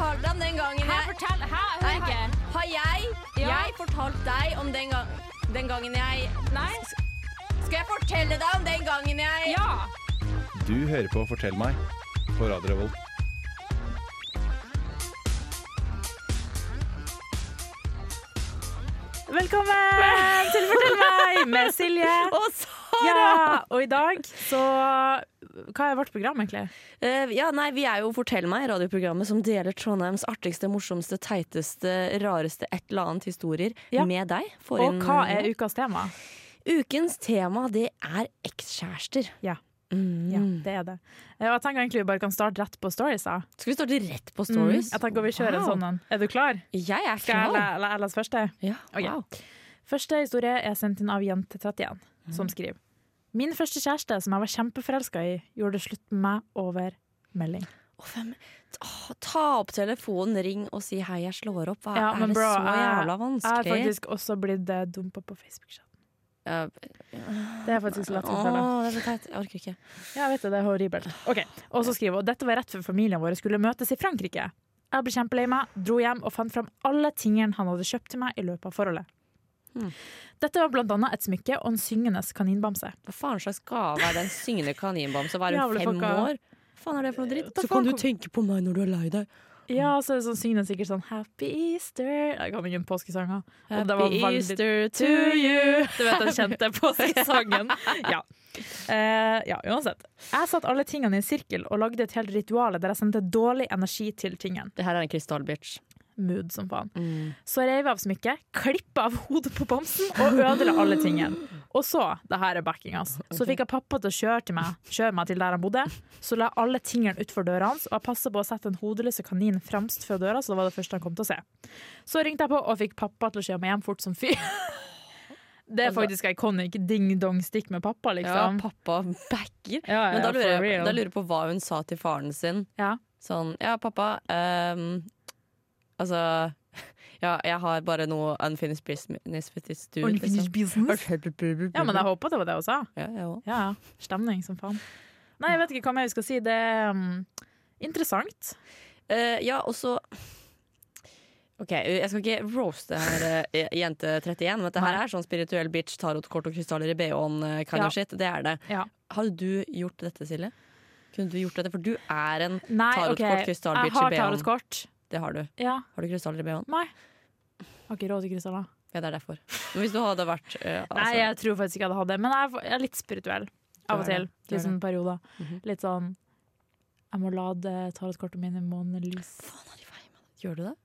fortalt deg om den gangen Hæ, jeg fortell! Hæ, hør Nei, ikke. har, har jeg, Ja. jeg fortalt deg om den, gang, den gangen jeg Nei? Skal jeg fortelle deg om den gangen jeg Ja! Du hører på Fortell meg på Radio Revolt. Velkommen til Fortell meg med Silje. Og Sara! Ja, og i dag så Hva er vårt program, egentlig? Uh, ja, nei, Vi er jo Fortell meg, radioprogrammet som deler Trondheims artigste, morsomste, teiteste, rareste et eller annet historier Ja. med deg. Og inn- hva er ukas tema? Ukens tema det er ekskjærester. Ja. Mm. Ja, det er det. Eh, jeg tenker egentlig vi bare kan starte rett på stories. Da. Skal vi starte rett på stories? Mm, jeg tenker vi kjører en sånn en. Er du klar? Jeg er Skal jeg klar. le- le- lese første? Ja, wow. Første historie er sendt inn av Jente31, som skriver. Min første kjæreste, som jeg var kjempeforelska i, gjorde det slutt med meg over melding. Oh, ta opp telefonen, ring og si hei, jeg slår opp. Hva, Ja, er det bro, så jævla Jeg har faktisk også blitt uh, dumpa på Facebook-chatten. Uh, Det er faktisk så lett fortelle. det er. Jeg orker ikke. Ja, vet det, det er horribelt. Ok, Og så skriver hun dette var rett før familien vår skulle møtes i Frankrike. Jeg ble kjempelei meg, dro hjem og fant fram alle tingene han hadde kjøpt til meg i løpet av forholdet. Dette var blant annet et smykke og en syngende kaninbamse. Hva faen slags gave er det en syngende kaninbamse? Hva er hun, fem år? Hva faen er det for noe dritt? Så kan du tenke på meg når du er lei deg. Ja, så er det sånn syngende sikkert sånn Happy Easter Jeg kan ingen påskesanger. Var Happy veldig- Easter to you. you. Du vet den kjente påskesangen. Ja. Uh, ja, uansett. Jeg satte alle tingene i en sirkel og lagde et helt ritual der jeg sendte dårlig energi til tingen. Det her er en krystallbitch. Mood som faen. Mm. Så reiv jeg av smykket, klippa av hodet på bamsen og ødela alle tingene. Og så, det her er backing, altså. Så fikk jeg pappa til å kjøre, til meg, kjøre meg til der han bodde. Så la jeg alle tingene utfor døra hans, og jeg passa på å sette en hodeløse kanin fremst fra døra, så det var det første han kom til å se. Så ringte jeg på og fikk pappa til å kjøre meg hjem fort som fy. Det er faktisk iconic ding-dong-stikk med pappa, liksom. Ja, pappa backer. Ja, Men da lurer, jeg, da lurer jeg på hva hun sa til faren sin. Ja. Sånn Ja, pappa. ehm, altså Ja, jeg har bare noe unfinished business with this dude. Unfinished business. liksom. Ja, men jeg håper det var det hun sa. Ja, jeg også. Ja, ja. Stemning som faen. Nei, jeg vet ikke hva mer vi skal si. Det er um, interessant. Uh, ja, og så Ok, jeg skal ikke roaste her uh, jente 31, men dette her er sånn spirituell bitch, tarotkort og krystaller i BH-en eh, kind Ja. of shit. Det er det. Ja. Hadde du gjort dette, Silje? Kunne du gjort dette? For du er en Tarotkort, ok. krystallbitch Jeg har i BH-en. tarotkort. Det har du. Ja. Har du krystaller i BH-en? Nei. Har ikke råd til krystaller. Ja, det er derfor. Men hvis du hadde vært eh, altså, Nei, jeg tror faktisk ikke jeg hadde hatt det. Men jeg er- litt spirituell av og til. Du Litt sånn perioder. Mhm. Litt sånn Jeg må lade tarotkortene mine i månelys. Faen, er de feil med det? Gjør du det?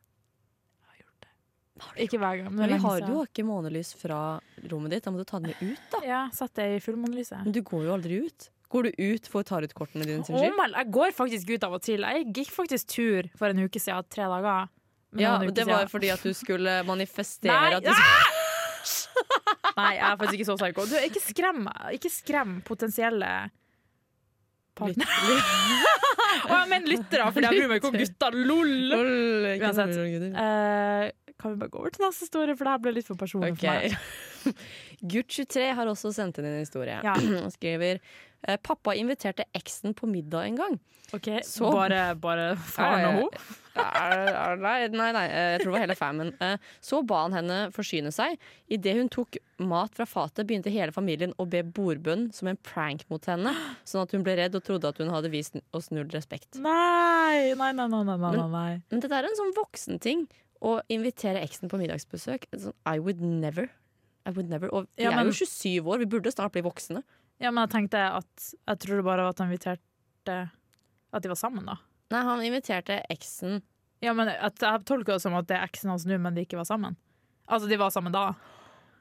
Har Ikke hver gang, men Men vi har, jo du har ikke månelys fra rommet ditt. Da må du ta den med ut, da. Ja, sett det i fullmånelyset. Men du går jo aldri ut. Går du ut for å ta ut kortene dine? Oh, jeg går faktisk ut av og til. Jeg gikk faktisk tur for en uke siden, tre dager. Ja, og det var siden. fordi at du skulle manifestere Nei, at du Nei, jeg er faktisk ikke så psyko. Du, ikke skrem meg. Ikke skrem potensielle partnere. Og jeg mener lyttere, for jeg bryr meg ikke om gutter. Lol! Uansett. Eh, kan vi bare gå over til neste historie, for det her ble litt for personlig for meg. Ok. Gutt23 har også sendt inn en historie. Ja. og skriver eh, Pappa inviterte eksen på middag en gang. Ok, Så- Bare, bare faren og hun? Nei, nei, nei, eh, jeg tror det var hele famen. Eh, Så ba han henne forsyne seg. Idet hun tok mat fra fatet, begynte hele familien å be bordbønn som en prank mot henne, sånn at hun ble redd og trodde at hun hadde vist oss null respekt. Nei, nei, nei, nei, nei, nei, nei. Men dette er en sånn voksenting. Å invitere eksen på middagsbesøk. Sånn, I would never. I would never. Og vi Ja, er jo 27 år, vi burde snart bli voksne. Ja, men jeg tenkte at Jeg tror det bare var at han inviterte At de var sammen, da. Nei, han inviterte eksen Ja, men at, Jeg tolker det som at det er eksen hans nå, men de ikke var sammen. Altså, de var sammen da.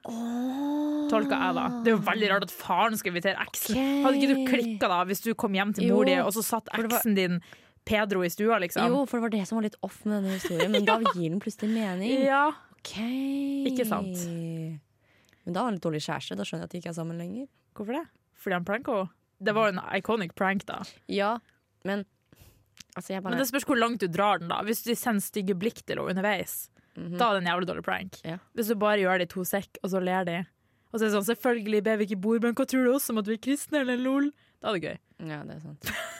Tolka jeg da. Det er jo veldig rart at faren skal invitere eksen. Hadde ikke du klikka da hvis du kom hjem til mor di, og så satt eksen din Pedro i stua, liksom? Jo, for det var det som var litt off med denne historien, men da gir den plutselig mening. Ja. Ok. Ikke sant. Men da var han litt dårlig kjæreste. Da skjønner jeg at de ikke er sammen lenger. Hvorfor det? Fordi han pranka henne? Det var en iconic prank, da. Ja, men altså bare Men det spørs hvor langt du drar den, da. Hvis du sender stygge blikk til henne underveis, Mhm. da er det en jævlig dårlig prank. Ja. Hvis du bare gjør det i to sekk, og så ler de, og så er det sånn 'selvfølgelig ber vi ikke bordbønn, hva tror du også om at vi er kristne', eller lol? Da er det gøy. Ja, det er sant.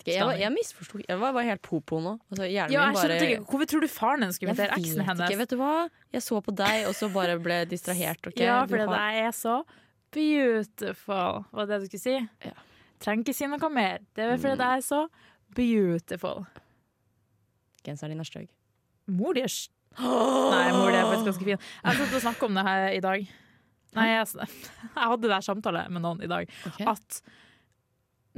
Vet ikke, jeg, var, jeg misforsto. Jeg var bare helt popo nå. Altså, Ja, jeg bare ikke. Hvorfor tror du faren hennes skulle invitere eksen hennes? ikke. Vet du hva? Jeg så på deg, og så bare ble distrahert. Okay? Ja, for det har- der er så beautiful. Var det det du skulle si? Ja. Trenger ikke si noe mer. Det er fordi det er så beautiful. Genseren din er stygg. Mor di er Nei, mor di er faktisk ganske fin. Jeg har prøvd å snakke om det her i dag. Nei, jeg, jeg hadde der samtale med noen i dag. Okay. At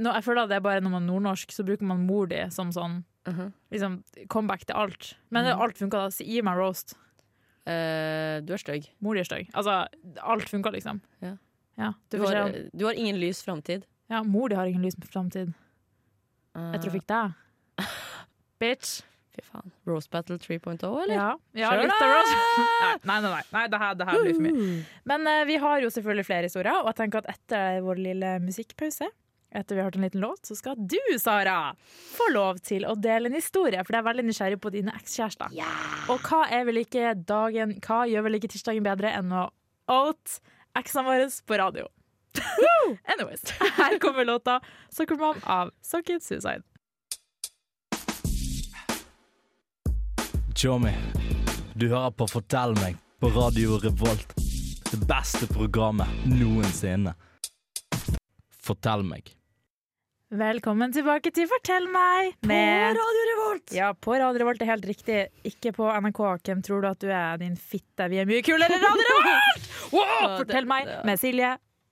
når jeg føler at det er bare når man er nordnorsk, så bruker man mor di som sånn Mhm. liksom, comeback til alt. Men mm. alt funka da. Så gi meg roast. Uh, du er stygg. Mor di er stygg. Altså, alt funka, liksom. Ja. Ja, Du, du har, du har ingen lys framtid. ja, mor di har ingen lys framtid. Etter hun fikk deg. Bitch. Fy faen. Rose Battle 3.0, eller? Ja, ja litt av Rose. Nei, nei, nei. nei det, her, det her blir for mye. Men uh, vi har jo selvfølgelig flere historier, og jeg tenker at etter vår lille musikkpause, etter vi har hørt en liten låt, så skal du, Sara, få lov til å dele en historie, for jeg er veldig nysgjerrig på dine ekskjærester. Og hva er vel ikke dagen, hva gjør vel ikke tirsdagen bedre enn å out eksene våre på radio? Anyways, her kommer låta Soccer Mom av Socket Suicide. Tjommi, du hører på Fortell meg på Radio Revolt. Det beste programmet noensinne. Fortell meg. Velkommen tilbake til Fortell meg! Med Radio Revolt! Ja, på Radio Revolt er helt riktig. Ikke på NRK. Hvem tror du at du er, din fitte? Vi er mye kulere enn Radio Revolt! Wow! Fortell meg med Silje.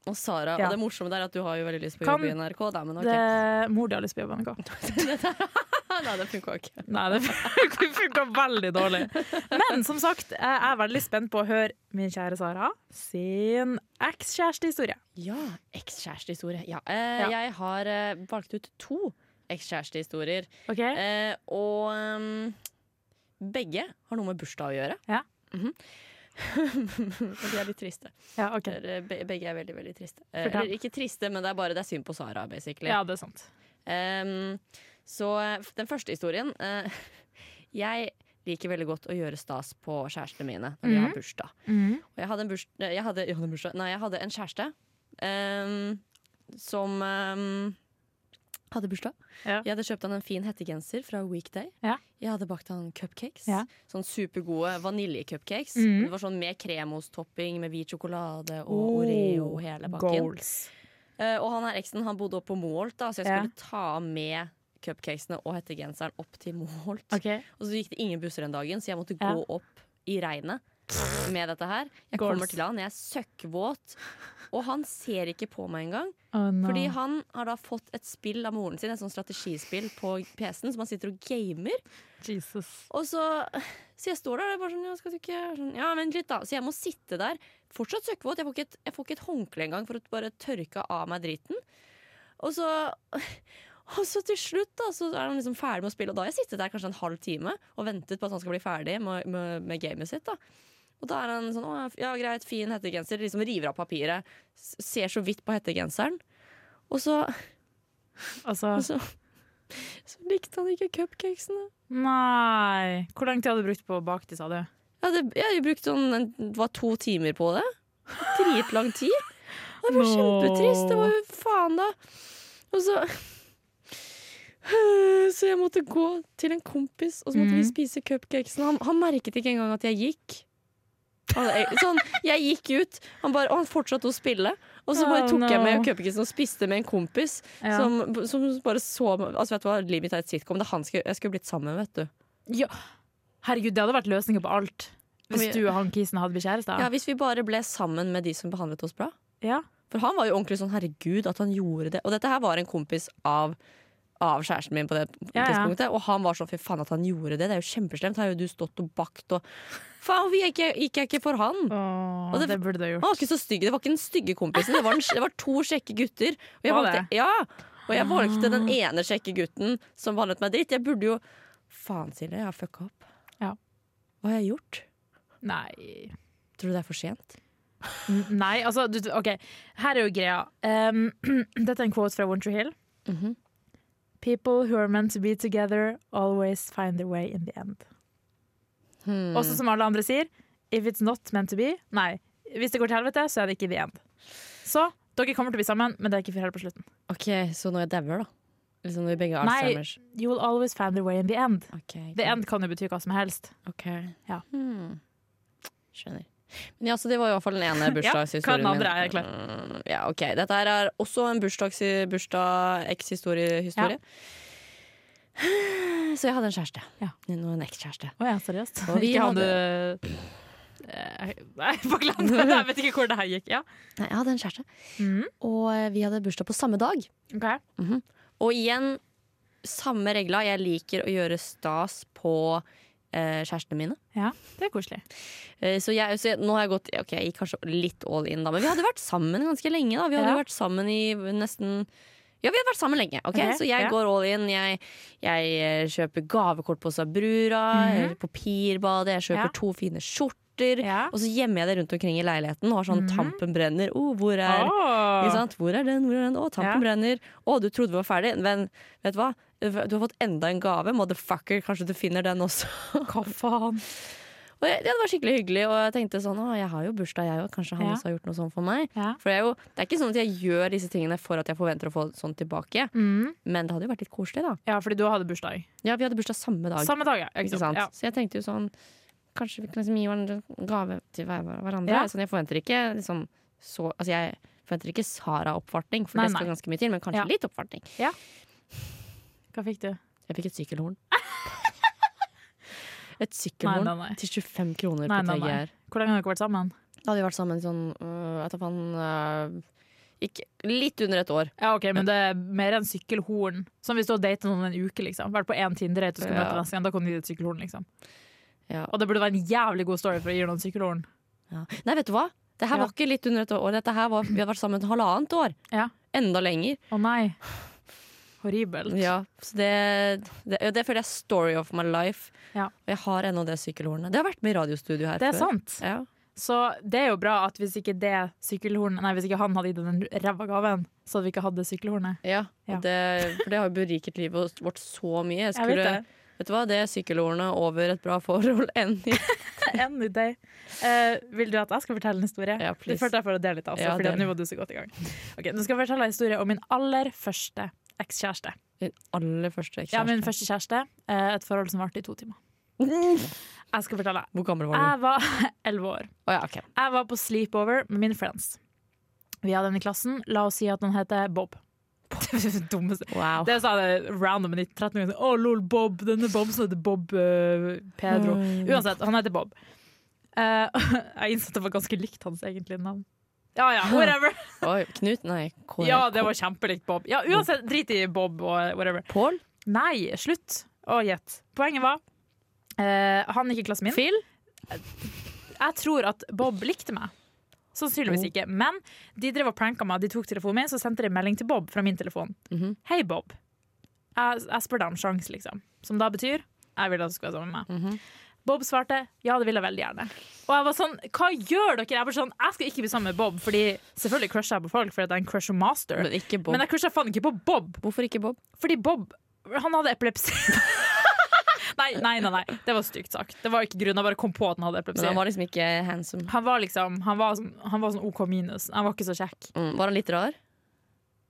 Og Sara. Ja. Og det morsomme der er at du har jo veldig lyst på jobbe i NRK, da, men okay. Det, mor di har lyst på jobb i NRK. Nei, det funka ikke. Nei, det funka veldig dårlig. Men som sagt, jeg er veldig spent på å høre min kjære Sara sin ekskjærestehistorie. Ja, ekskjærestehistorie. Ja. Eh, Ja. Jeg har eh, valgt ut to ekskjærestehistorier. Okay. Eh, og um, begge har noe med bursdag å gjøre. Ja. Mm og de er litt triste. Ja, okay. Be- Begge er veldig, veldig triste. Eh, ikke triste, men det er bare det er synd på Sara, basically. Ja, det er sant. Ehm, så eh, den første historien eh, Jeg liker veldig godt å gjøre stas på kjærestene mine når de Mhm. har bursdag. Og jeg hadde en, burs jeg hadde, jeg hadde en bursdag Nei, jeg hadde en kjæreste um, som um, hadde bursdag. Ja. Jeg hadde kjøpt han en fin hettegenser fra Weekday. Ja. Jeg hadde bakt han cupcakes. Ja. Sånn supergode vaniljecupcakes. Mm. Det var sånn med kremostopping med hvit sjokolade og Oh, Oreo hele bakken. Goals. Uh, og han her eksen han bodde oppe på Moholt, da, så jeg skulle ta med cupcakesene og hettegenseren opp til Moholt. Okay. Og så gikk det ingen busser den dagen, så jeg måtte Ja. gå opp i regnet med dette her. Jeg Goals. kommer til han, jeg er søkkvåt, og han ser ikke på meg engang. Oh, no. Fordi han har da fått et spill av moren sin, et sånt strategispill på PC-en, som han sitter og gamer. Jesus. Og så, så jeg står der og bare sånn ja, skal du ikke sånn, Ja, vent litt, da. Så jeg må sitte der, fortsatt søkkvåt. Jeg får ikke et, jeg får ikke et håndkle engang for å bare tørke av meg driten. Og så og så til slutt da, så er han liksom ferdig med å spille, og da har jeg sittet der kanskje en halv time og ventet på at han skal bli ferdig med, med, med gamet sitt. da Og da er han sånn Å, ja, greit, fin hettegenser. Liksom river av papiret. Ser så vidt på hettegenseren. Og så, Altså og så, så likte han ikke cupcakesene. Nei. Hvor lang tid hadde du brukt på å bake de, sa du? Jeg hadde, jeg hadde brukt sånn det var to timer på det. Dritlang tid. Det var kjempetrist. Det var jo faen, da. Og så Så jeg måtte gå til en kompis, og så måtte vi Mhm. spise cupcakesen. Han, han merket ikke engang at jeg gikk. Sånn, jeg gikk ut, han bare, og han fortsatte å spille. Og så bare Oh, tok jeg med cupcakesen og spiste med en kompis Ja. som, som bare så Altså vet du hva, Livet mitt er et sitcom. Det er han skulle, jeg skulle blitt sammen med, vet du. Ja. Herregud, det hadde vært løsninger på alt. Hvis du og han kisen hadde blitt kjærester. Ja, Hvis vi bare ble sammen med de som behandlet oss bra. Ja. For han var jo ordentlig sånn herregud at han gjorde det. Og dette her var en kompis av, av kjæresten min på det Ja, tidspunktet. Og han var sånn fy faen at han gjorde det. Det er jo kjempeslemt. Har jo du stått og bakt og Faen, hvorfor gikk gikk jeg ikke for han? Åh, det- det, burde du ha Han var ikke så stygg. Det var ikke den stygge kompisen. Det var, en, det var to kjekke gutter. Og jeg Var valgte, ja, og jeg valgte den Ah. ene kjekke gutten som behandlet meg dritt. Jeg burde jo Faen, Silje, jeg har fucka opp. Ja. Hva har jeg gjort? Nei. Tror du det er for sent? Nei, altså, du, OK. Her er jo greia. Um, dette er en quote fra One Tree Hill. Mhm. People who are meant to be together always find their way in the end. Hmm. Også som alle andre sier, if it's not meant to be Nei, hvis det går til helvete, så er det ikke the end. Så dere kommer til å bli sammen, men det er ikke for helt på slutten. OK, så når jeg dauer, da? Liksom når vi begge har Nei. Alzheimers. You will always find your way in the end. Okay, The end kan jo bety hva som helst. Ok. Ja. Hmm. Skjønner. Men ja, så Det var i hvert fall den ene Ja, bursdagshistorien andre min. er klar. Mm, Ja, ok. Dette her er også en bursdags- bursdag-eks-historie. Ja. Så jeg hadde en kjæreste. Ja. Nå en ekskjæreste. Å ja, seriøst? Og vi hadde- Eh, Nei, forklar det. Jeg vet ikke hvor det her gikk. Ja. Nei, jeg hadde en kjæreste, mm. og eh, vi hadde bursdag på samme dag. Ok. Og igjen, samme regla. Jeg liker å gjøre stas på eh, kjærestene mine. Ja, det er koselig. Eh, Så, jeg, så jeg, nå har jeg gått Ok, jeg gikk kanskje litt all in, da. Men vi hadde vært sammen ganske lenge. da Vi hadde Ja. vært sammen i nesten Ja, vi hadde vært sammen lenge. ok? Okay, Så jeg ja. går all in. Jeg, jeg eh, kjøper gavekort på Sabrura, mm eller på Pirbadet, jeg kjøper Ja. to fine skjorter. Ja. Og så gjemmer jeg det rundt omkring i leiligheten og har sånn Mhm. tampen brenner. Oh, hvor er sant? Hvor er den? Hvor er den? Å, tampen Ja. brenner. Å, du trodde vi var ferdig, men vet du hva? Du har fått enda en gave, motherfucker. Kanskje du finner den også. Hva faen? Og jeg, det var skikkelig hyggelig, og jeg tenkte sånn Å, jeg har jo bursdag, jeg òg. Kanskje han Ja. også har gjort noe sånn for meg. Ja. For jeg er jo, det er ikke sånn at jeg gjør disse tingene for at jeg forventer å få sånn tilbake. Mm. Men det hadde jo vært litt koselig, da. Ja, fordi du hadde bursdag. Ja, vi hadde bursdag samme dag. Samme dag, ja. ikke sant? Ja. Så jeg tenkte jo sånn Kanskje vi kan liksom gi hverandre gave til hverandre. Ja. Sånn, jeg forventer ikke liksom så Altså jeg forventer ikke Sara-oppfartning, for Nei, det skal nei. ganske mye til, men kanskje Ja. litt oppfartning. Hva fikk du? Jeg fikk et sykkelhorn. et sykkelhorn nei, nei. til 25 kroner Nei, på. TGR. Hvor lenge har dere vært sammen? Da hadde vi vært sammen sånn uh, tar faen øh, ikke, Litt under et år. Ja, ok, Men det er mer enn sykkelhorn. Som hvis du har datet noen en uke, liksom. Vært på én Tinder-date og skulle Ja. møte neste gang. Da kan du gi et sykkelhorn, liksom. Ja. Og det burde være en jævlig god story for å gi noen sykkelhorn. Ja. Nei, vet du hva? Det her var ikke litt under et år. Dette her var, vi har vært sammen et halvannet år. Ja. Enda lenger. Å nei. Horribelt. Ja, så det, det, det føler jeg er story of my life. Ja. Og jeg har ennå det sykkelhornet. Det har vært med i radiostudio her Det før. sant. Ja. Så det er jo bra at hvis ikke det Nei, hvis ikke han hadde gitt den ræva gaven, så hadde vi ikke hatt det sykkelhornet. Ja, Ja. Det, for det har jo beriket livet vårt så mye. Jeg Jeg skulle, det. Vet du hva, det er sykkelordene over et bra forhold enn i day. Uh, vil du at jeg skal fortelle en historie? Ja, please. du følte jeg for å dele litt, altså, Ja, for nå var du så godt i gang. Ok, Nå skal jeg fortelle en historie om min aller første ekskjæreste. Din aller første ekskjæreste? Ja, min første kjæreste. Uh, et forhold som varte i to timer. Jeg skal fortelle. Hvor gammel var du? Jeg var elleve år. Å ja, ok. Jeg var på sleepover med mine friends. Vi hadde en i klassen. La oss si at han heter Bob. Dummeste. Wow. Det sa det random i 13 ganger. Å, lol, Bob. Denne Bob som heter Bob uh, Pedro. Mm. Uansett, han heter Bob. Uh, jeg innså at det var ganske likt hans egentlige navn. Ja ja, whatever. Oi, Knut? Nei. Kåre. Ja, det var kjempelikt Bob. Ja, Uansett, drit i Bob og whatever. Paul? Nei, slutt å gjette. Poenget var uh, Han gikk i klassen min. Phil? Jeg tror at Bob likte meg. Sannsynligvis ikke. Men de drev og pranka meg. De tok telefonen min, så sendte de melding til Bob fra min telefon. Mhm. Hei, Bob. Jeg, jeg spør deg om sjanse', liksom. Som da betyr jeg vil at du skal være sammen med meg. Mhm. Bob svarte ja, det vil jeg veldig gjerne. Og jeg var sånn, hva gjør dere? Jeg var sånn, jeg skal ikke bli sammen med Bob, Fordi selvfølgelig crusher jeg på folk, fordi jeg er en crusher master. Men ikke Bob. Men jeg crusher faen ikke på Bob, Hvorfor ikke Bob? fordi Bob han hadde epilepsi. nei, nei, nei, nei, det var stygt sagt. Det var ikke grunn, jeg bare kom på at han hadde Men han var liksom ikke handsome. Han var liksom Han var sånn, han var sånn OK minus. Han var ikke så kjekk. Mm. Var han litt rar?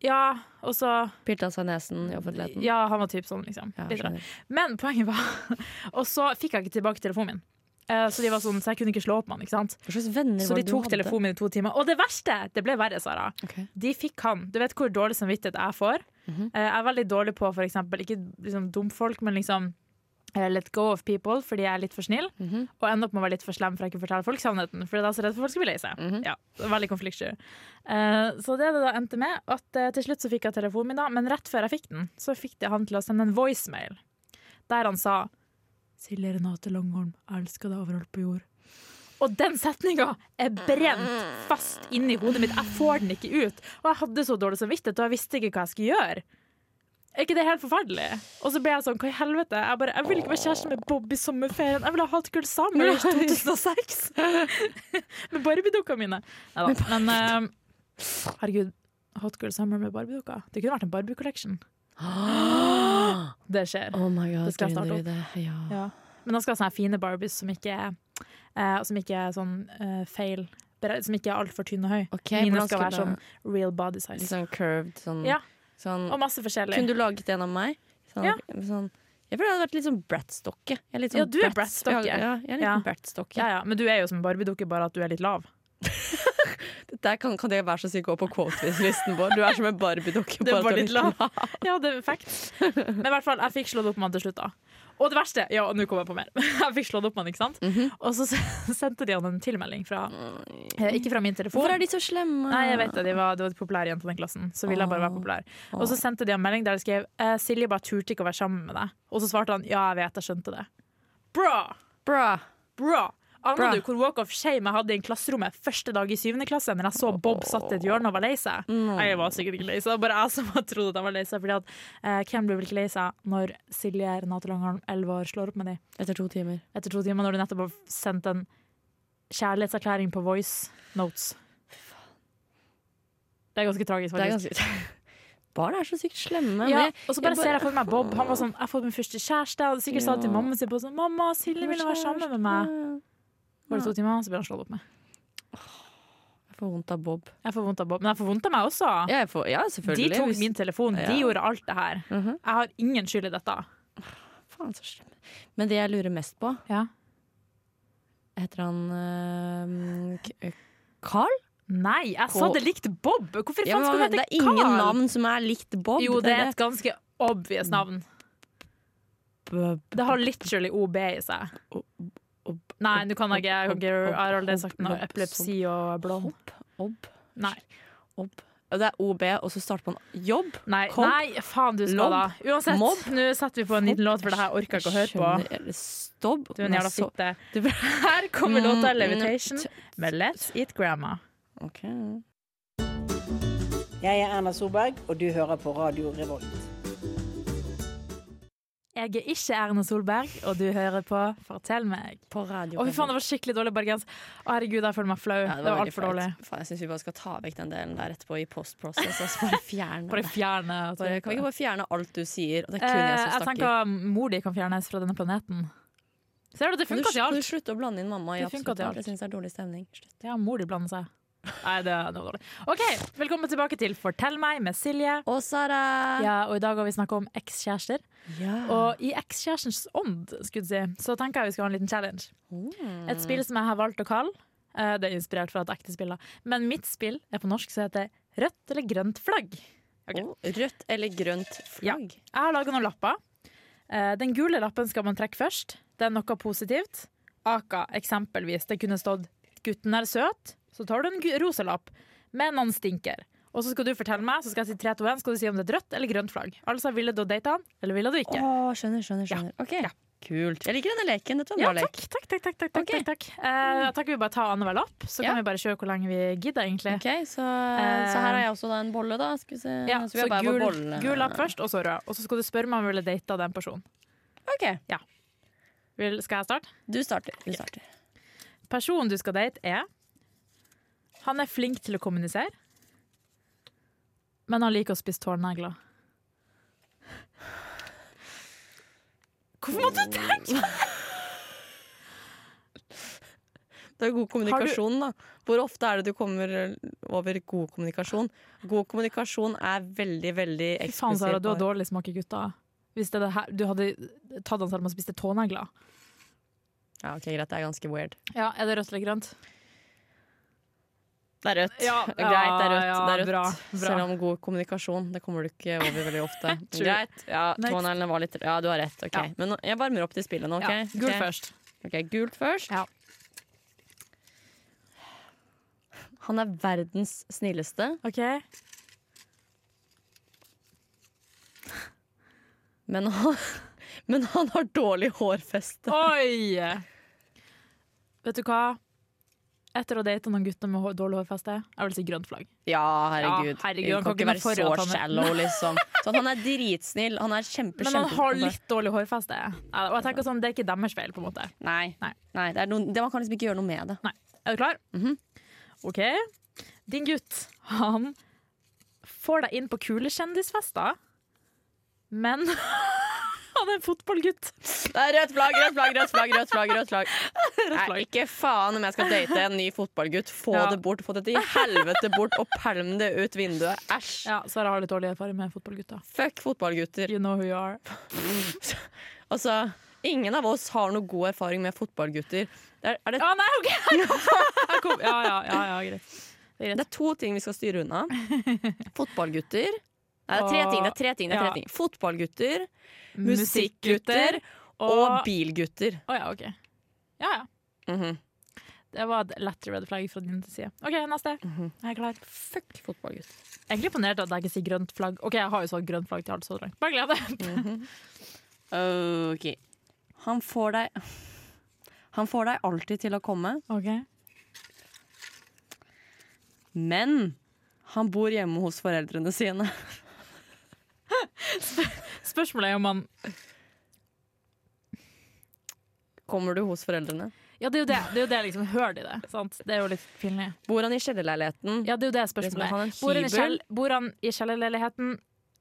Ja, og så Pirte han seg nesen i offentligheten? Ja, han var typ sånn, liksom. Ja, Litt rar. Men poenget var Og så fikk jeg ikke tilbake telefonen min. Eh, Så de var sånn, så jeg kunne ikke slå opp med han. ikke sant? Så de tok telefonen min i to timer. Og det verste! Det ble verre, Sara. Okay. De fikk han. Du vet hvor dårlig samvittighet jeg får? Mm -hmm. Jeg er veldig dårlig på for eksempel, ikke liksom dumfolk, men liksom let go of people fordi jeg er litt for snill. Mhm. Og ender opp med å være litt for slem for jeg ikke forteller folk sannheten. Fordi jeg er så redd for folk skal bli lei seg. Mhm. Ja, det var veldig konfliktsky. Uh, så det det da endte med, at uh, til slutt så fikk jeg telefonen min, da, men rett før jeg fikk den, så fikk de han til å sende en voicemail der han sa Silje Renate Langholm, elsker deg overalt på jord. Og den setninga er brent fast inni hodet mitt. Jeg får den ikke ut. Og jeg hadde så dårlig samvittighet, og jeg visste ikke hva jeg skulle gjøre. Er ikke det helt forferdelig? Og så ble jeg sånn, hva i helvete? Jeg, bare, jeg vil ikke være kjæreste med Bob i sommerferien. Jeg vil ha Hot Girl Summer i 2006! med Barbie-dukka mine. Neida. Men uh, herregud, Hot Girl Summer med Barbie-dukka. Det kunne vært en Barbie-collection. Det skjer. Oh my god, Det skal jeg starte opp. Ja. Ja. Men da skal jeg ha sånne fine Barbies som ikke eh, som ikke er sånn eh, feil. Som ikke er altfor tynn og høy. Okay, Mine hvordan skal være sånn real body size. Sånn curved, sånn Ja. Sånn, Og masse forskjellig. kunne du laget en av meg? Sånn, Ja. sånn, jeg føler jeg hadde vært litt sånn er litt Ja, sånn du er Bratstokke. Ja, ja, jeg er litt Ja. en Ja, ja. Men du er jo som en Barbie-dukke, bare at du er litt lav. Kan, kan det være så sykt gå på quote-listen vår. Du er som en Barbie-dokke. Du bare at bare du litt lav. Ja, det er fact. Men i hvert fall, jeg fikk slått opp med han til slutt, da. Og det verste Ja, nå kommer jeg på mer. Jeg fikk slått opp med han, ikke sant? Mhm. Og så sendte de han en tilmelding fra eh, Ikke fra min telefon. Hvorfor er de så slemme? Nei, jeg vet det. De var, det var de populære jenter i den klassen. Så ville jeg bare være populær. Og så sendte de en melding der de skrev eh, Silje bare turte ikke å være sammen med deg. Og så svarte han ja, jeg vet, jeg skjønte det. Bra! Bra. Bra! Aner du hvor walk of shame jeg hadde i klasserommet første dag i syvende klasse når jeg så Bob satt i et hjørne og var lei seg? Mm. Jeg var sikkert ikke lei seg, bare jeg som hadde trodd at jeg var lei seg. Fordi at eh, Hvem blir vel ikke lei seg når Silje Renate Langholm, 11 år, slår opp med dem Etter to timer. etter to timer, når du nettopp har sendt en kjærlighetserklæring på voice notes? Det er ganske tragisk, Det er ganske Barn er så sykt slemme. Ja, og så bare bare ser jeg for meg Bob. Han var sånn, Jeg har fått min første kjæreste. Jeg hadde sikkert sa til mamma sin på sånn Mamma, Silje ville være sammen med meg. Var det to timer, så ble han slått opp med. Jeg får vondt av Bob. Jeg får vondt av Bob, men jeg får vondt av meg også. Ja, får, ja De tok min telefon, de gjorde alt det her. Mhm. Jeg har ingen skyld i dette. Faen, så slem. Men det jeg lurer mest på Ja. Heter han uh, Carl? Nei, jeg sa det likt Bob! Hvorfor faen skal hete Carl? det er ingen Carl? navn som er likt Bob. Jo, det er et ganske obvious navn. Det har literally OB i seg. Nei, du kan ikke. Jeg, har aldri sagt noe epilepsi og blond. Ob. Nei. Ob. Det er OB, og så starter man jobb. Nei, kom, nei, faen du skal da. Uansett, mob, nå setter vi på en liten låt, for det her orker jeg ikke å høre på. Stopp. Du er en jævla fitte. Her kommer låta Mm, 'Levitation' med Let's Eat Grandma. Ok. Jeg er Erna Solberg, og du hører på Radio Revolt. Jeg er ikke Erna Solberg, og du hører på Fortell meg. På radio. Å, fy faen, det var skikkelig dårlig bergensk. Å, herregud, jeg føler meg flau. Ja, det var var altfor dårlig. Faen, jeg syns vi bare skal ta vekk den delen der etterpå i post-process. Altså bare fjerne Bare det. fjerne. Bare, kan vi ikke bare fjerne alt du sier? Og det er Eh, kun jeg jeg som snakker. tenker mor di kan fjernes fra denne planeten. Ser du, det funka til alt. du slutter å blande inn mamma i Det absolutt alt. Jeg syns det er dårlig stemning. Slutt. Ja, mor di blander seg. Nei, det, er var dårlig. OK, velkommen tilbake til Fortell meg med Silje. Og Sara! Ja, og I dag har vi snakka om ekskjærester. Ja. Og i ekskjærestens ånd skulle du si, så tenker jeg vi skal ha en liten challenge. Mm. Et spill som jeg har valgt å kalle eh, Det er inspirert fra et ekte spill. da. Men mitt spill er på norsk, så heter det Rødt eller grønt flagg. Okay. Oh, Rødt eller grønt flagg? Jeg har laga noen lapper. Eh, Den gule lappen skal man trekke først. Det er noe positivt. Aka, eksempelvis. Det kunne stått 'gutten er søt', så tar du en gu- rosa lapp. Men han stinker. Og så skal du fortelle meg, så skal jeg si 3, 2, 1, skal du si om det er et rødt eller grønt flagg. Altså, ville du date han, eller ville du ikke? Åh, skjønner, skjønner. skjønner. Ok, Kult. Jeg liker denne leken. Dette var en Ja, bra lek. takk, takk, takk, takk, takk, takk, Ok. takk, takk. Eh, Jeg tenker vi bare tar annenhver lapp, så Ja. kan vi bare kjøre hvor lenge vi gidder, egentlig. Ok, så, så her har jeg også da en bolle, da. Skal vi se. Eh. Ja, så vi så gul, gul lapp først, og så rød. Og så skal du spørre meg om jeg ville data den personen. Ok, Vil, skal jeg starte? du starter. Du starter. Personen du skal date, er Han er flink til å kommunisere, men han liker å spise tårnegler. Hvorfor måtte du tenke Det er god kommunikasjon, da. Hvor ofte er det du kommer over god kommunikasjon? God kommunikasjon er veldig, veldig Fy faen, eksklusiv. Sara, du har dårlig smak i gutta. Hvis det det her, du hadde tatt han selv om han spiste tånegler. Ja, ok, Greit, det er ganske weird. Ja, Er det rødt eller grønt? Det er rødt. Ja, Greit, det er rødt. ja, det er rødt. bra, bra. Selv om god kommunikasjon, det kommer du ikke over veldig ofte. Greit. Ja, tåneglene var litt Ja, du har rett. ok Ja. Men jeg varmer opp til spillet nå. ok? Ja, gult okay. først. Ok, Gult først. Ja. Han er verdens snilleste, OK. men han, men han har dårlig hårfeste. Oi! Vet du hva? Etter å date noen gutter med dårlig hårfeste, jeg vil si grønt flagg. Ja, herregud. Ja, herregud, han kan ikke være så han shallow, liksom. Sånn, han er dritsnill. Han er kjempe, Men han kjempe har litt dårlig hårfeste. Og jeg tenker sånn, Det er ikke deres feil. på en måte Nei. Nei. Nei det noen, det, man kan liksom ikke gjøre noe med det. Nei. Er du klar? Mhm. OK. Din gutt, han får deg inn på kule kjendisfester, men Han er en fotballgutt. Det er rødt flagg, rødt flagg, rødt flagg. rødt flagg, rødt flagg. Rødt flagg. ikke faen om jeg skal date en ny fotballgutt. Få Ja. det bort, få det til helvete bort, og pælm det ut vinduet. Æsj. Ja, Sara har litt dårlig erfaring med fotballgutter. Fuck fotballgutter. You know who you are. Altså, ingen av oss har noe god erfaring med fotballgutter. Er, er det, Å nei, OK! Jeg kom. Ja, ja, ja, ja, greit. Det det er to ting vi skal styre unna. Fotballgutter. Nei, det er tre ting. det er tre ting, det er tre ting. Fotballgutter, musikkgutter og bilgutter. Å ja, OK. Ja, ja. Mhm. Det var et lett red flagg fra din side. OK, neste. Mhm. Jeg er klar. Fuck fotballgutt. Egentlig imponert at jeg ikke sier grønt flagg. OK, jeg har jo sånn grønt flagg til alt så langt. Bare gled deg. OK. Han får deg Han får deg alltid til å komme, OK. men han bor hjemme hos foreldrene sine. Spørsmålet er om han Kommer du hos foreldrene? Ja, det er jo det. Det er jo det liksom. Hører de det? Sant? Det er jo litt pinlig. Bor han i kjellerleiligheten? Ja, det er jo det Det spørsmålet. han Bor han i, kjell, bor han i kjellerleiligheten?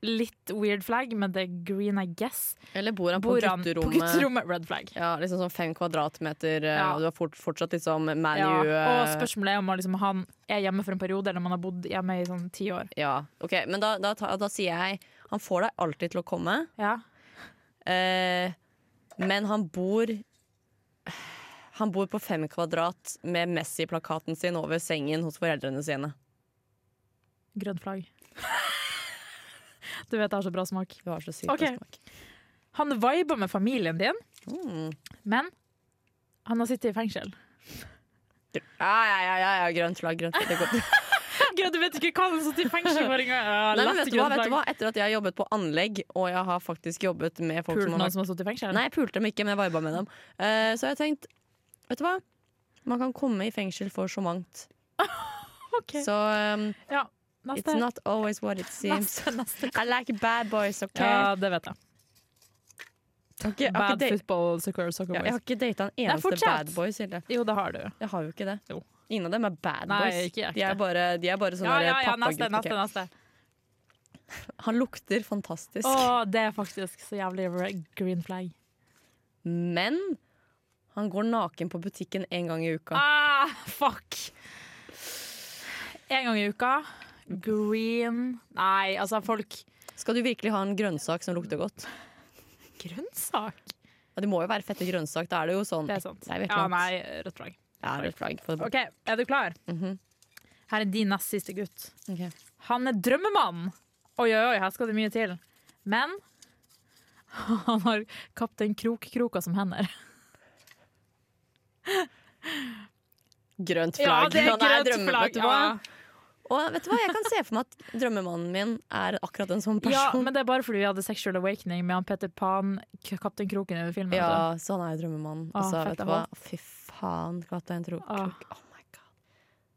Litt weird flag, men det er green, I guess. Eller bor han på Bor han gutterommet? på gutterommet? Red flag. Ja, liksom sånn fem kvadratmeter, eh, Ja. og du har fort, fortsatt liksom Ja. manu Og eh, spørsmålet er om han, liksom, han er hjemme for en periode, eller om han har bodd hjemme i sånn ti år. Ja, ok, men da, da, da, da sier jeg Han får deg alltid til å komme, Ja. eh, men han bor Han bor på fem kvadrat med Messi-plakaten sin over sengen hos foreldrene sine. Grønt flagg. Du vet jeg har så bra smak. Du har så sykt okay. bra smak. Han viber med familien din, Mm. men han har sittet i fengsel. Ja, ja, ja, ja, grønt flagg. Grønt flagg. Det. Gud, du vet ikke hva han sittet i fengsel for engang! Nei, men lett vet du, hva, vet du hva? Etter at jeg har jobbet på anlegg, og jeg har faktisk jobbet med folk Pulte som har som har stått i fengsel? Nei, jeg pulte dem ikke, men jeg viba med dem. Uh, så jeg har tenkt, vet du hva? Man kan komme i fengsel for så mangt. Ok. Så um, Ja, it's not always what it seems. Neste, neste. I like bad boys, OK? Ja, det vet jeg. Ikke Bad football, soccer, soccer Ja, jeg har ikke data en eneste bad boy, Silje. Jo, det har du. Jeg har jo ikke det. Jo. Ingen av dem er bad boys. Nei, ikke ekte. de, er bare, de er bare sånne Ja, ja, ja, pappagutter. neste, neste, neste. Han lukter fantastisk. Å, det er faktisk så jævlig green flag. Men han går naken på butikken en gang i uka. Ah, fuck! En gang i uka. Green Nei, altså, folk Skal du virkelig ha en grønnsak som lukter godt? Grønnsak? Ja, det må jo være fette grønnsak. Da er det jo sånn. Det er sant. Det er Ja, nei, rødt flagg. Ja, rødt flagg. OK, er du klar? Mhm. Her er din nest siste gutt. Okay. Han er drømmemann. Oi, oi, oi, her skal det mye til. Men han har kaptein Krok-kroka som hender. Grønt Ja, flagg. det er Han grønt drømme- flagg. Vet? Ja. Og vet du hva, jeg kan se for meg at drømmemannen min er akkurat en sånn person. ja, men det er bare fordi vi hadde Sexual Awakening med han Peter Pan, kaptein Kroken i filmen. Ja, så han er jo drømmemannen. Ah, Altså, vet du hva? Fy faen, kaptein Tro. Ah. Oh my god.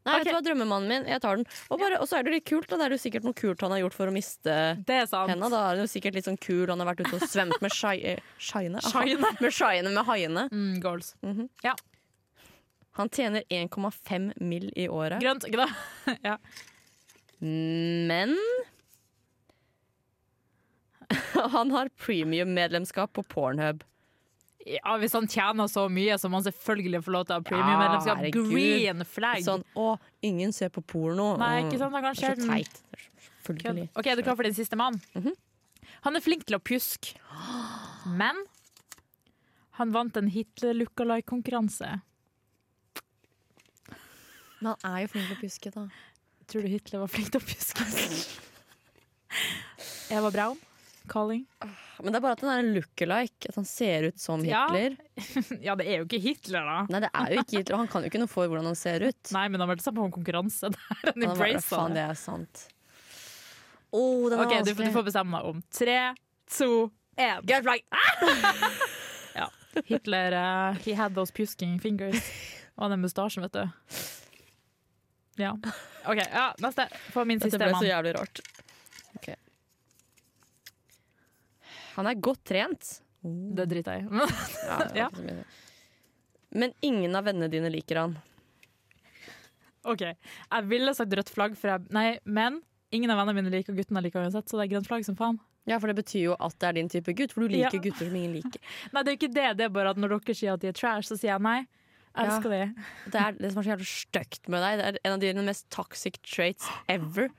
Nei, vet Ok. du hva, drømmemannen min, jeg tar den. Og, bare, og så er det litt kult, da. Det er jo sikkert noe kult han har gjort for å miste Det henda. Da er det jo sikkert litt sånn kul. Han har vært ute og svømt med shine. eh. Shaiene. Med shine med haiene. Mm, goals. Mhm. Ja. Han tjener 1,5 mill. i året. Grønt, ikke ja. Men Han har premium-medlemskap på Pornhub. Ja, Hvis han tjener så mye, så må han selvfølgelig få lov til å ha premium-medlemskap. Ja. Green flag. Sånn 'Å, ingen ser på porno'. Nei, Mm. ikke sant? Han Det er så teit. Det er så- Selvfølgelig. Ok, Er du klar for din siste mann? Mhm. Han er flink til å pjuske, men han vant en Hitler-lookalike-konkurranse. Men han er jo flink til å pjuske, da. Tror du Hitler var flink til å pjuske? Eva Braun, calling. Men det er bare at han er en lookalike. At han ser ut som Ja. Hitler. Ja, det er jo ikke Hitler, da. Nei, det er jo ikke Hitler. Han kan jo ikke noe for hvordan han ser ut. Nei, men han meldte seg på en konkurranse. Det er en embrace faen, det er sant. Oh, den er Ok, du, du får bestemme deg om tre, to, én. Grønt flagg! Ja. Hitler, uh, he had those pusking fingers. Og den mustasjen, vet du. Ja. OK, ja, neste. Få min Dette siste ble så jævlig rart. Ok. Han er godt trent. Det driter jeg i. Ja, Ja. Men ingen av vennene dine liker han. OK. Jeg ville sagt rødt flagg, jeg, nei, men ingen av vennene mine liker guttene jeg uansett, så det er grønt flagg som faen. Ja, for det betyr jo at det er din type gutt, for du liker Ja. gutter som ingen liker. Nei, det er jo ikke det. Det er bare at når dere sier at de er trash, så sier jeg nei. Jeg elsker de. Det er det som er så jævlig stygt med deg. Det er en av dine mest toxic traits ever.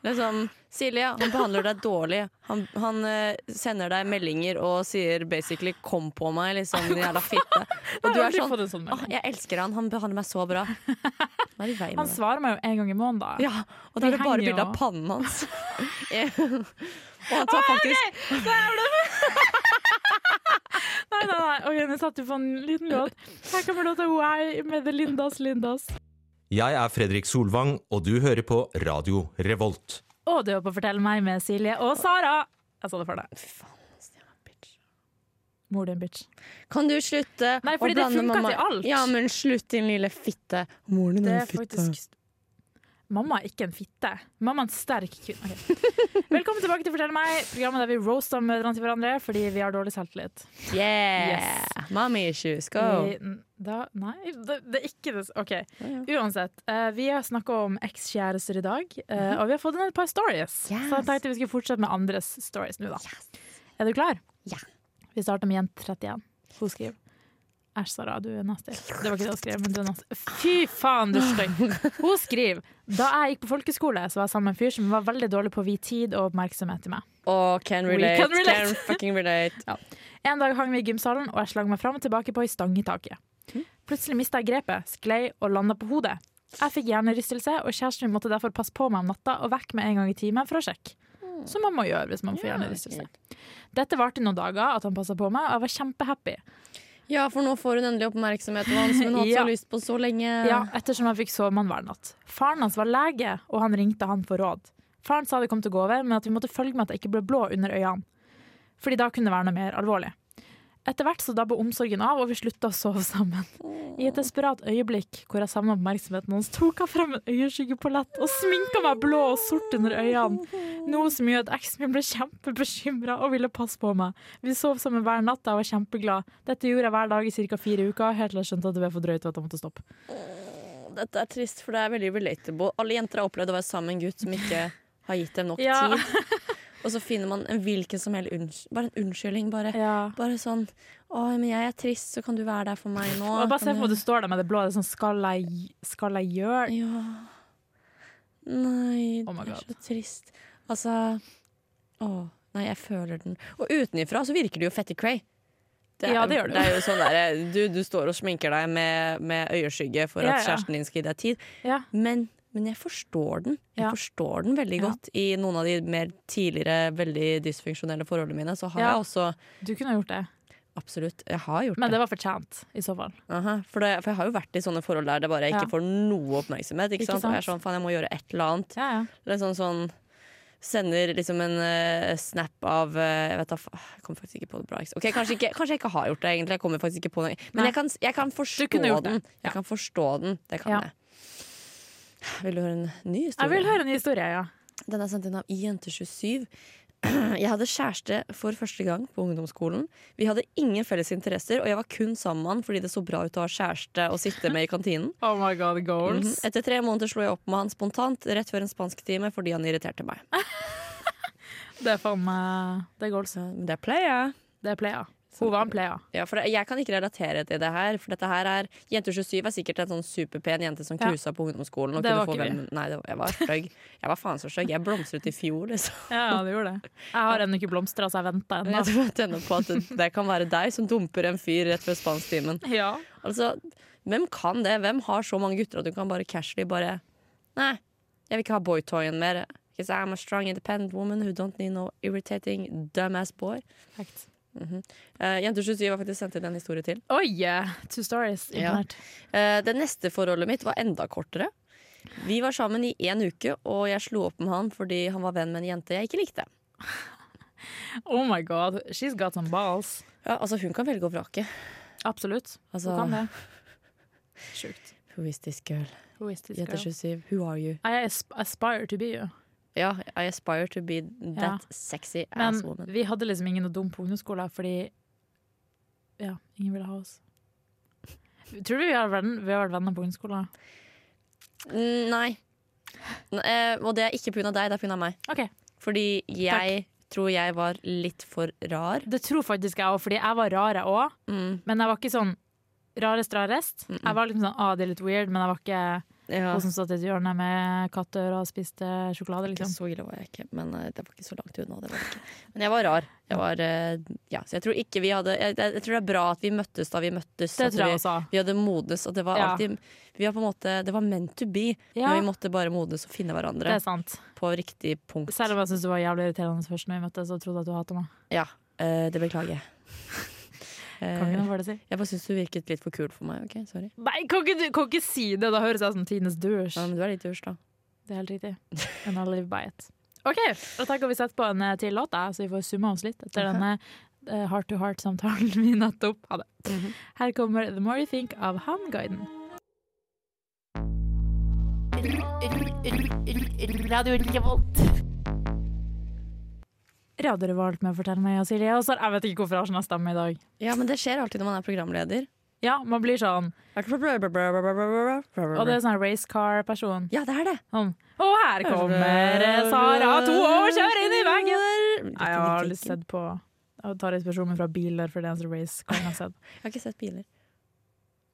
Liksom, Silje, han behandler deg dårlig. Han, han uh, sender deg meldinger og sier basically 'kom på meg', liksom, din jævla fitte. Og du er sånn sånn Åh, jeg elsker han, han behandler meg så bra. Er i veien Han svarer meg jo en gang i måneden. Ja, og da er det bare bilde av pannen hans. og han tar faktisk Nei, nei, nei. Ok, nå satte du på en liten låt. Her kommer låta Why med The Lindas Lindas. Jeg er Fredrik Solvang, og du hører på Radio Revolt. Og du er på Fortell meg med Silje og Sara. Jeg sa det for deg. Mor din, bitch. Kan du slutte Nei, fordi å blande mamma- til alt. Ja, men slutt, din lille fitte. Moren din er en fitte. faktisk Mamma er ikke en fitte. Mamma er en sterk kvinne. Okay. Velkommen tilbake til Fortell meg, programmet der vi roaster mødrene til hverandre fordi vi har dårlig selvtillit. Yeah! Yes. Mommy issues, go! Vi, da, nei, det, det er ikke det. OK. Uansett. Uh, vi har snakka om ekskjærester i dag, eh, og vi har fått inn et par stories. Yes. Så jeg tenkte vi skulle fortsette med andres stories nå, da. Er du klar? Ja. Vi starter med jente 31. Hun skriver Æsj, Sara, du er nasty. Det var ikke det hun skrev, men du er nasty. Fy faen, du stygg. Hun skriver Da jeg gikk på folkeskole, så var jeg sammen med en fyr som var veldig dårlig på å vie tid og oppmerksomhet til meg. Oh, can We relate, can relate. can fucking relate. En dag hang vi i gymsalen, og jeg slang meg fram og tilbake på ei stang i taket. Plutselig mista jeg grepet, sklei og landa på hodet. Jeg fikk hjernerystelse, og kjæresten min måtte derfor passe på meg om natta og vekke meg en gang i timen for å sjekke. Som man må gjøre hvis man får hjernerystelse. Dette varte i noen dager, at han passa på meg, og jeg var kjempehappy. Ja, for nå får hun endelig oppmerksomheten hans, som hun har hatt Ja. så lyst på så lenge. Ja, ettersom han fikk sove med han hver natt. Faren hans var lege, og han ringte han for råd. Faren sa det kom til å gå over, men at vi måtte følge med at jeg ikke ble blå under øynene. Fordi da kunne det være noe mer alvorlig. Etter hvert så dabba omsorgen av, og vi slutta å sove sammen. I et desperat øyeblikk hvor jeg savna oppmerksomheten hans, tok jeg frem en øyeskyggepalett og sminka meg blå og sort under øynene. Noe som gjorde at eksen min ble kjempebekymra og ville passe på meg. Vi sov sammen hver natt, og jeg var kjempeglad. Dette gjorde jeg hver dag i ca. fire uker, helt til jeg skjønte at det ble for drøyt og at jeg måtte stoppe. Dette er trist, for det er veldig relatable. Alle jenter har opplevd å være sammen med en gutt som ikke har gitt dem nok Ja. tid. Og så finner man en hvilken som helst unns bare en unnskyldning. Bare, Ja. bare sånn 'Å, men jeg er trist, så kan du være der for meg nå.' Og bare se på for meg du- står der med det blå. Det er sånn, skal jeg, skal jeg gjøre Ja Nei, Oh det er God. så trist. Altså Å, nei, jeg føler den. Og utenifra så virker det jo fette cray. er Ja, det gjør det. Det er jo sånn der, du, du står og sminker deg med, med øyeskygge for Ja, at ja. kjæresten din skal gi deg tid. Ja. Men, men jeg forstår den. Jeg Ja. forstår den veldig Ja. godt. I noen av de mer tidligere veldig dysfunksjonelle forholdene mine, så har Ja. jeg også Du kunne gjort det, Absolutt. Jeg har gjort men det. det var fortjent i så fall. Aha, for, det, for jeg har jo vært i sånne forhold der det bare ikke Ja. får noe oppmerksomhet. Ikke Ikke sant? Og jeg er sånn, faen, jeg må gjøre et eller annet. Ja. Eller sånn, sånn Sender liksom en uh, snap av uh, Jeg vet da Jeg kommer faktisk ikke på det bra. eks- Ok, kanskje, ikke, kanskje jeg ikke har gjort det, egentlig. Jeg kommer faktisk ikke på noe. Men jeg kan, jeg kan forstå det. den. Jeg kan forstå den. Det kan Ja. jeg. Vil du høre en ny Jeg historie? vil høre en historie, ja. Den er sendt inn av Jente27. Jeg hadde kjæreste for første gang på ungdomsskolen. Vi hadde ingen felles interesser, og jeg var kun sammen med han fordi det så bra ut å ha kjæreste og sitte med i kantinen. Oh my god, Mhm. Etter tre måneder slo jeg opp med han spontant rett før en spansktime fordi han irriterte meg. Det er faen meg Det er goals. Det er playa. Det er playa. Hun var en playa. Ja, for jeg kan ikke relatere til det her. For dette her er Jente 27 er sikkert en sånn superpen jente som Ja. på ungdomsskolen. Det var få ikke vi. Nei, det var, jeg var stygg. Jeg var faen så stygg. Jeg blomstret i fjor, liksom. Ja, du gjorde det. Jeg har ennå ikke blomstra, så jeg venta jeg ennå. tror jeg på at det, det kan være deg som dumper en fyr rett før spansktimen. Ja. Altså, hvem kan det? Hvem har så mange gutter at du kan bare casually bare Nei, jeg vil ikke ha boytoyen mer. Because I'm a strong independent woman who don't need no irritating dumbass boy. Perfekt. Uh, Jente 27 har faktisk sendt inn en historie til. Oi! eh, Two stories. Ja. Eh, det neste forholdet mitt var enda kortere. Vi var sammen i én uke, og jeg slo opp med han fordi han var venn med en jente jeg ikke likte. Oh my god, she's got some balls. Ja, altså Hun kan velge å vrake. Absolutt. Altså, Hun kan det. Sjukt. Who is this girl? Who is this Jente girl? 27, who are you? I asp- aspire to be you. Ja, I aspire to be that Ja. sexy Men ass woman. vi hadde liksom ingen å dumme på ungdomsskolen fordi Ja, ingen ville ha oss. Tror du vi har, venn, vi har vært venner på ungdomsskolen? Mm, Nei. Eh, og det er ikke pga. deg, det er pga. meg. OK. Fordi jeg tror jeg var litt for rar. Det tror faktisk jeg òg, fordi jeg var rar, jeg òg. Mm. Men jeg var ikke sånn rarest rarest. Mm -mm. Jeg var liksom sånn, ah, det er litt weird, men jeg var ikke Ja. Og som satt i et hjørne med kattører og spiste sjokolade, Ikke liksom. så ille var jeg ikke, men eh, det var ikke så langt unna. Det var det ikke. Men jeg var rar. Jeg var, eh, ja, så jeg tror ikke vi hadde jeg, jeg, tror det er bra at vi møttes da vi møttes. Det tror jeg også. vi hadde modnes, og det var alltid vi var på en måte, Det var meant to be, Ja, men vi måtte bare modnes og finne det hverandre er sant. på riktig punkt. Selv om jeg syntes du var jævlig irriterende først når vi møttes og trodde at du hata meg. Ja, eh, det beklager jeg. Kan hva Eh, si. jeg bare syns du virket litt for kul for meg. ok, Sorry. Nei, kan ikke, du kan ikke si det! Da høres jeg ut som Tines douche. Ja, men du er litt dusj, da. Det er helt riktig. And I'll live by it. OK, da tenker vi setter på en eh, til låt, da, så vi får summa oss litt etter Ok. denne eh, heart to heart-samtalen vi nettopp hadde. Mhm. Her kommer The More You Think av Handguiden. Radio Revolt. Radio alt med Fortell meg og Silje. Og så jeg vet ikke hvorfor jeg har sånn stemme i dag. Ja, men det skjer alltid når man er programleder. Ja, man blir sånn Og Og det er sånn racecar-person. Ja, det er det. Sånn Og her kommer Sara, to år, kjører inn i veggen! Nei, Jeg har aldri sett på Jeg tar inspirasjon fra biler, for det er en racecar jeg har sett. Jeg har ikke sett biler.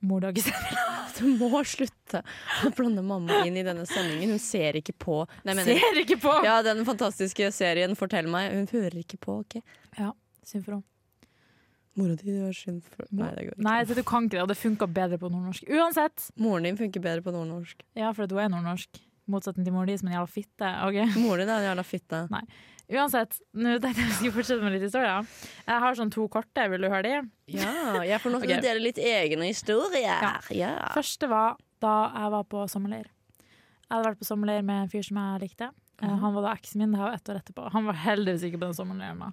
Mor, du må slutte å blande mamma inn i denne sendingen. Hun ser ikke på Nei, mener, Ser ikke på! Ja, den fantastiske serien Fortell meg. Hun hører ikke på, OK? Ja, Synd for henne. Mora di var synd for Nei, det går ikke. Nei, du kan ikke det, og det funka bedre på nordnorsk. Uansett. Moren din funker bedre på nordnorsk. Ja, for at hun er nordnorsk. Motsetning til moren din, som en jævla fitte. Ok, Moren din er en jævla fitte. Uansett, nå tenkte jeg vi skulle fortsette med litt historie. Jeg har sånn to korte, vil du høre de? Ja, jeg får nå okay. dele litt egne historier. Ja. Ja. Første var da jeg var på sommerleir. Jeg hadde vært på sommerleir med en fyr som jeg likte. Mhm. Han var da eksen min, det var ett år etterpå. Han var heldigvis ikke på den sommerleiren da.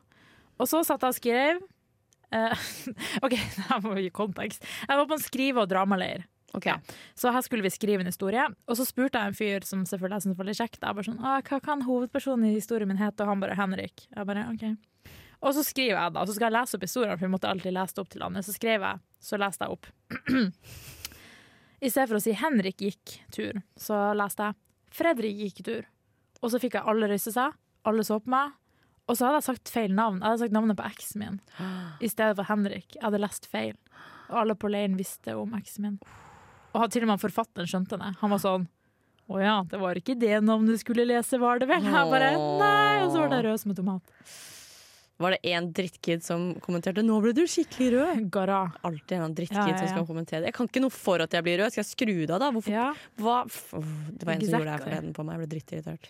Og så satt jeg og skrev Uh, OK, her må gi kontekst. Jeg var på en skrive- og dramaleir. Ok. Ja. Så her skulle vi skrive en historie, og så spurte jeg en fyr som selvfølgelig jeg syntes var litt kjekt. Jeg bare sånn, Hva kan hovedpersonen i historien min hete? Og han bare Henrik. Jeg bare, ok. Og så skriver jeg, da. Og Så skal jeg lese opp historien, for vi måtte alltid lese det opp til andre. Så skrev jeg, så leste jeg opp. I stedet for å si Henrik gikk tur, så leste jeg Fredrik gikk tur. Og så fikk jeg alle reise seg. Alle så på meg. Og så hadde jeg sagt feil navn. Jeg hadde sagt navnet på eksen min i stedet for Henrik. Jeg hadde lest feil. Og alle på leiren visste om eksen min. Og til og med forfatteren skjønte det. Han var sånn Å ja, det var ikke det navnet du skulle lese, var det vel? Jeg bare Nei! Og så var det rød som en tomat. Var det en drittkid som kommenterte 'nå ble du skikkelig rød'? Garra. Alltid en drittkid Ja, ja, som skal kommentere det. Jeg kan ikke noe for at jeg blir rød. Skal jeg skru det av, da? Hvorfor? Ja. Det var en som gjorde det her Exactly. forleden på meg. Jeg ble drittirritert.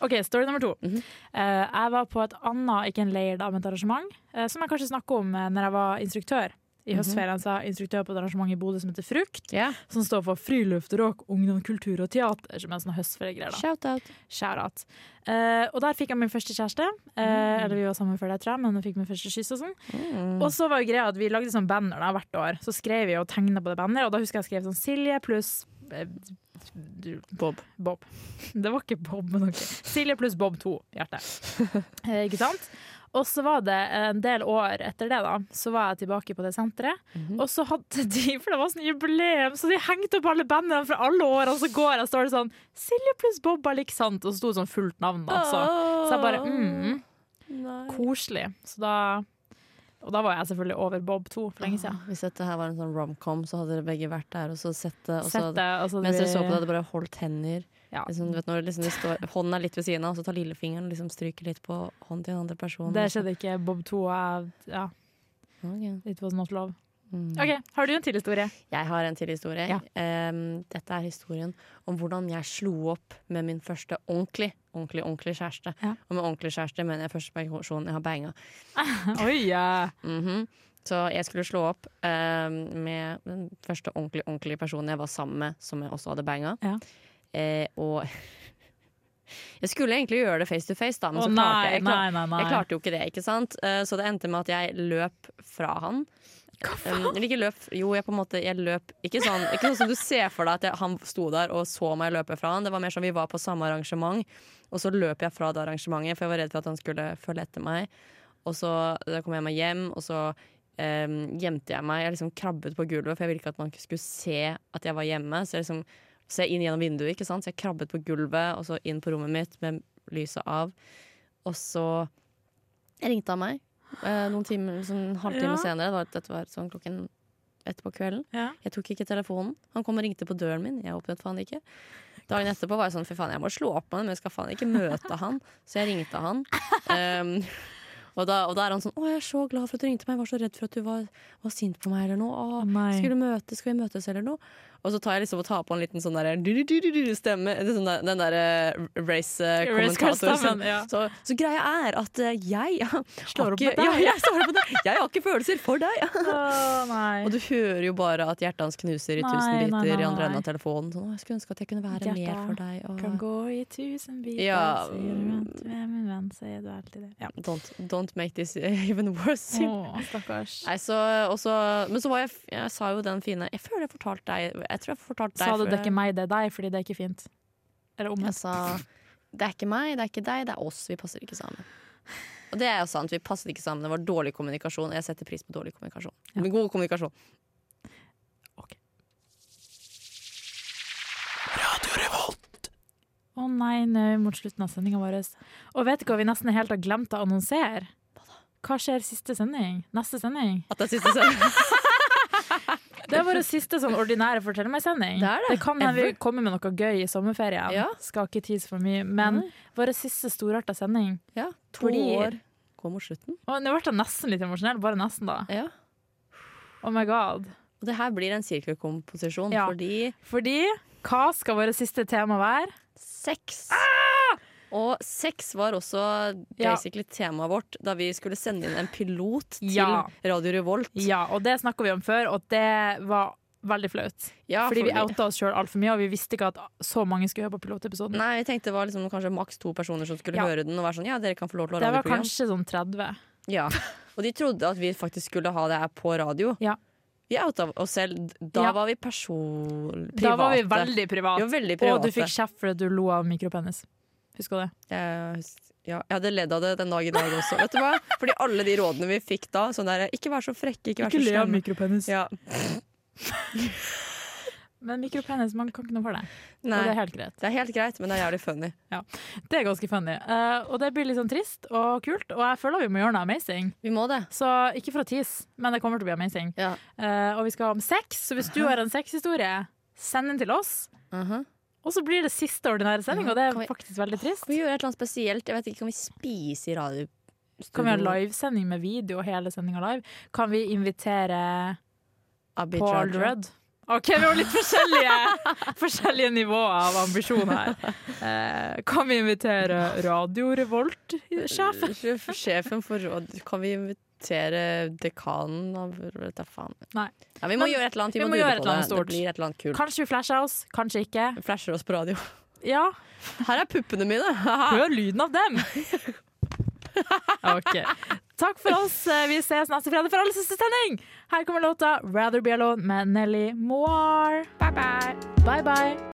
OK, story nummer to. Mm -hmm. uh, jeg var på et annet, ikke en leir, da, men et arrangement, uh, som jeg kanskje snakker om uh, når jeg var instruktør. I Mhm. høstferien så var jeg instruktør på et arrangement i Bodø som heter Frukt, Yeah. som står for friluft, rock, ungdom, kultur og teater, som er sånne høstferiegreier. Shout-out. Shout-out. Eh, og der fikk jeg min første kjæreste. Eh, Eller vi var sammen før det, tror jeg, men jeg fikk min første kyss og sånn. Mm. Og så var jo greia at vi lagde sånn banner da, hvert år. Så skrev vi og tegna på det banneret, og da husker jeg jeg skrev sånn Silje pluss eh, Bob. Bob. Det var ikke Bob, men ok. Silje pluss Bob 2, hjerte. Eh, ikke sant? Og så var det en del år etter det, da, så var jeg tilbake på det senteret. Mhm. Og så hadde de, for det var sånn jubileum, så de hengte opp alle bandene fra alle år, og så går jeg og står det sånn Silje pluss Bob sant, og så sto det sånn fullt navn, da. Så, jeg bare mm, koselig. Så da Og da var jeg selvfølgelig over Bob 2 for lenge siden. Ah, Hvis dette her var en sånn romcom, så hadde dere begge vært der og så sett det. Og så, Sett det, og så mens dere så på det, hadde dere bare holdt hender. Ja. Liksom, vet, når liksom står, hånden er litt ved siden av, og så tar lillefingeren og liksom stryker litt på hånden til den andre personen. Det skjedde ikke. Bob 2 er Ja, okay. it was not love. Mm. OK, har du en til historie? Jeg har en til historie. Ja. Um, dette er historien om hvordan jeg slo opp med min første ordentlig, ordentlig, ordentlig kjæreste. Ja. Og med ordentlig kjæreste mener jeg første person jeg har banga. Oi, ja. Mhm. Så jeg skulle slå opp um, med den første ordentlig, ordentlige personen jeg var sammen med, som jeg også hadde banga. Ja. Eh, og jeg skulle egentlig gjøre det face to face, da, men så klarte nei, jeg, jeg, klar, nei, nei, jeg klarte jo ikke det. ikke sant? Eh, så det endte med at jeg løp fra han. Um, eller ikke løp, jo, jeg på en måte Jeg løp Ikke sånn, ikke sånn som du ser for deg at jeg, han sto der og så meg løpe fra han. Det var mer sånn vi var på samme arrangement, og så løp jeg fra det arrangementet, for jeg var redd for at han skulle følge etter meg. Og så da kom jeg meg hjem, og så um, gjemte jeg meg. Jeg liksom krabbet på gulvet, for jeg ville ikke at man skulle se at jeg var hjemme. Så jeg liksom se inn gjennom vinduet, ikke sant? Så jeg krabbet på gulvet, og så inn på rommet mitt med lyset av. Og så ringte han meg eh, noen timer, sånn en halvtime Ja. senere. Det var, dette var sånn klokken ett på kvelden. Ja. Jeg tok ikke telefonen. Han kom og ringte på døren min. Jeg åpnet faen ikke. Dagen etterpå var jeg sånn, fy faen, jeg må slå opp med ham, men jeg skal faen ikke møte han. Så jeg ringte han. Um, og, da, og da er han sånn 'Å, jeg er så glad for at du ringte meg. Jeg var så redd for at du var, var sint på meg eller noe.' Å, skulle møte, skal vi møtes eller noe? Og så tar jeg liksom og tar på en liten sånn der du-du-du-du-du-stemme. Det er sånn der- Den derre race-kommentatoren. Ja. så, så greia er at eh, jeg Slår opp ikke, deg. Ja, jeg deg. Jeg har ikke følelser for deg. Oh, nei. Og du hører jo bare at hjertet hans knuser i Nei, tusen nei, biter nei, i andre nei. enden av telefonen. Sånn, jeg skulle ønske at jeg kunne være Hjerta mer for deg. Og... Kan gå i tusen biter, Ja. sier du min venn, sier du alltid det. Ja. Don't, don't make this even worse. Oh, stakkars. Nei, så, også, men så var jeg Jeg sa jo den fine Jeg føler jeg fortalte deg Jeg tror jeg fortalte deg Sa du før det er ikke meg, det er deg, fordi det er ikke fint? Eller Jeg sa det er ikke meg, det er ikke deg, det er oss. Vi passer ikke sammen. Og det er jo sant. Vi passet ikke sammen. Det var dårlig kommunikasjon. Jeg setter pris på dårlig kommunikasjon. Ja. Men god kommunikasjon. Å nei, nå mot slutten av sendinga vår. Og vet du hva vi nesten helt har glemt å annonsere? Hva skjer siste sending? Neste sending? At det er siste sending. Det er vår siste sånn ordinære Fortell meg-sending. Det det. det. kan hende vi kommer med noe gøy i sommerferien. Ja. Skal ikke tease for mye. Men mm. vår siste storarta sending Ja, to Fordi- år går mot slutten. Og nå ble jeg nesten litt emosjonell. Bare nesten, da. Ja. Oh my god. Og det her blir en sirkelkomposisjon Ja. fordi Fordi hva skal våre siste tema være? sex Og sex var også Ja. temaet vårt da vi skulle sende inn en pilot til Ja. Radio Revolt. Ja, og det snakka vi om før, og det var veldig flaut. Ja, fordi vi outa oss sjøl altfor mye, og vi visste ikke at så mange skulle høre på pilotepisoden. Nei, vi tenkte det var liksom kanskje maks to personer som skulle høre den. Og være sånn, ja, dere kan få lov til å Det var kanskje sånn 30. Ja. Og de trodde at vi faktisk skulle ha det her på radio. Ja. Vi outa oss selv. Da Ja. var vi person... private. Da var vi veldig private. Vi var veldig Og du fikk kjeft fordi du lo av mikropenis. Husker det? Jeg, ja, jeg hadde ledd av det den dag i dag også. Vet du hva? Fordi alle de rådene vi fikk da, sånn der Ikke vær så frekke, ikke vær så av mikropenis. Ja. Men mikropenis, man kan ikke noe for det. Og Nei, det er helt greit. det er helt greit, men det er jævlig funny. Det er ganske funny. Uh, og det blir litt sånn trist og kult, og jeg føler vi må gjøre noe amazing. Vi må det. Så ikke for å tease, men det kommer til å bli amazing. Ja. Uh, og vi skal ha om sex, så hvis du har en sexhistorie, send den til oss. Mhm. Og så blir det siste ordinære sending, og det er vi- faktisk veldig trist. Kan vi gjøre et eller annet spesielt? Jeg vet ikke, Kan vi spise i radio? Kan vi ha livesending med video, og hele sendinga live? Kan vi invitere Abid Paul Rudd? OK, vi har litt forskjellige, forskjellige nivåer av ambisjon her. Eh, kan vi invitere Radio Revolt-sjefen? Sjefen for råd Kan vi invitere dekanen av Vet da faen. Nei. Ja, vi må Men gjøre et eller annet. Vi, vi må, må gjøre et eller annet stort. Det blir et eller annet kult. Kanskje vi flasher oss, kanskje ikke. Vi Flasher oss på radio. Ja, Her er puppene mine! hør lyden av dem! OK. Takk for oss. Eh, Vi ses neste fredag for aller siste sending. Her kommer låta 'Rather Be Alone' med Nelly Moir. Bye bye. Bye bye.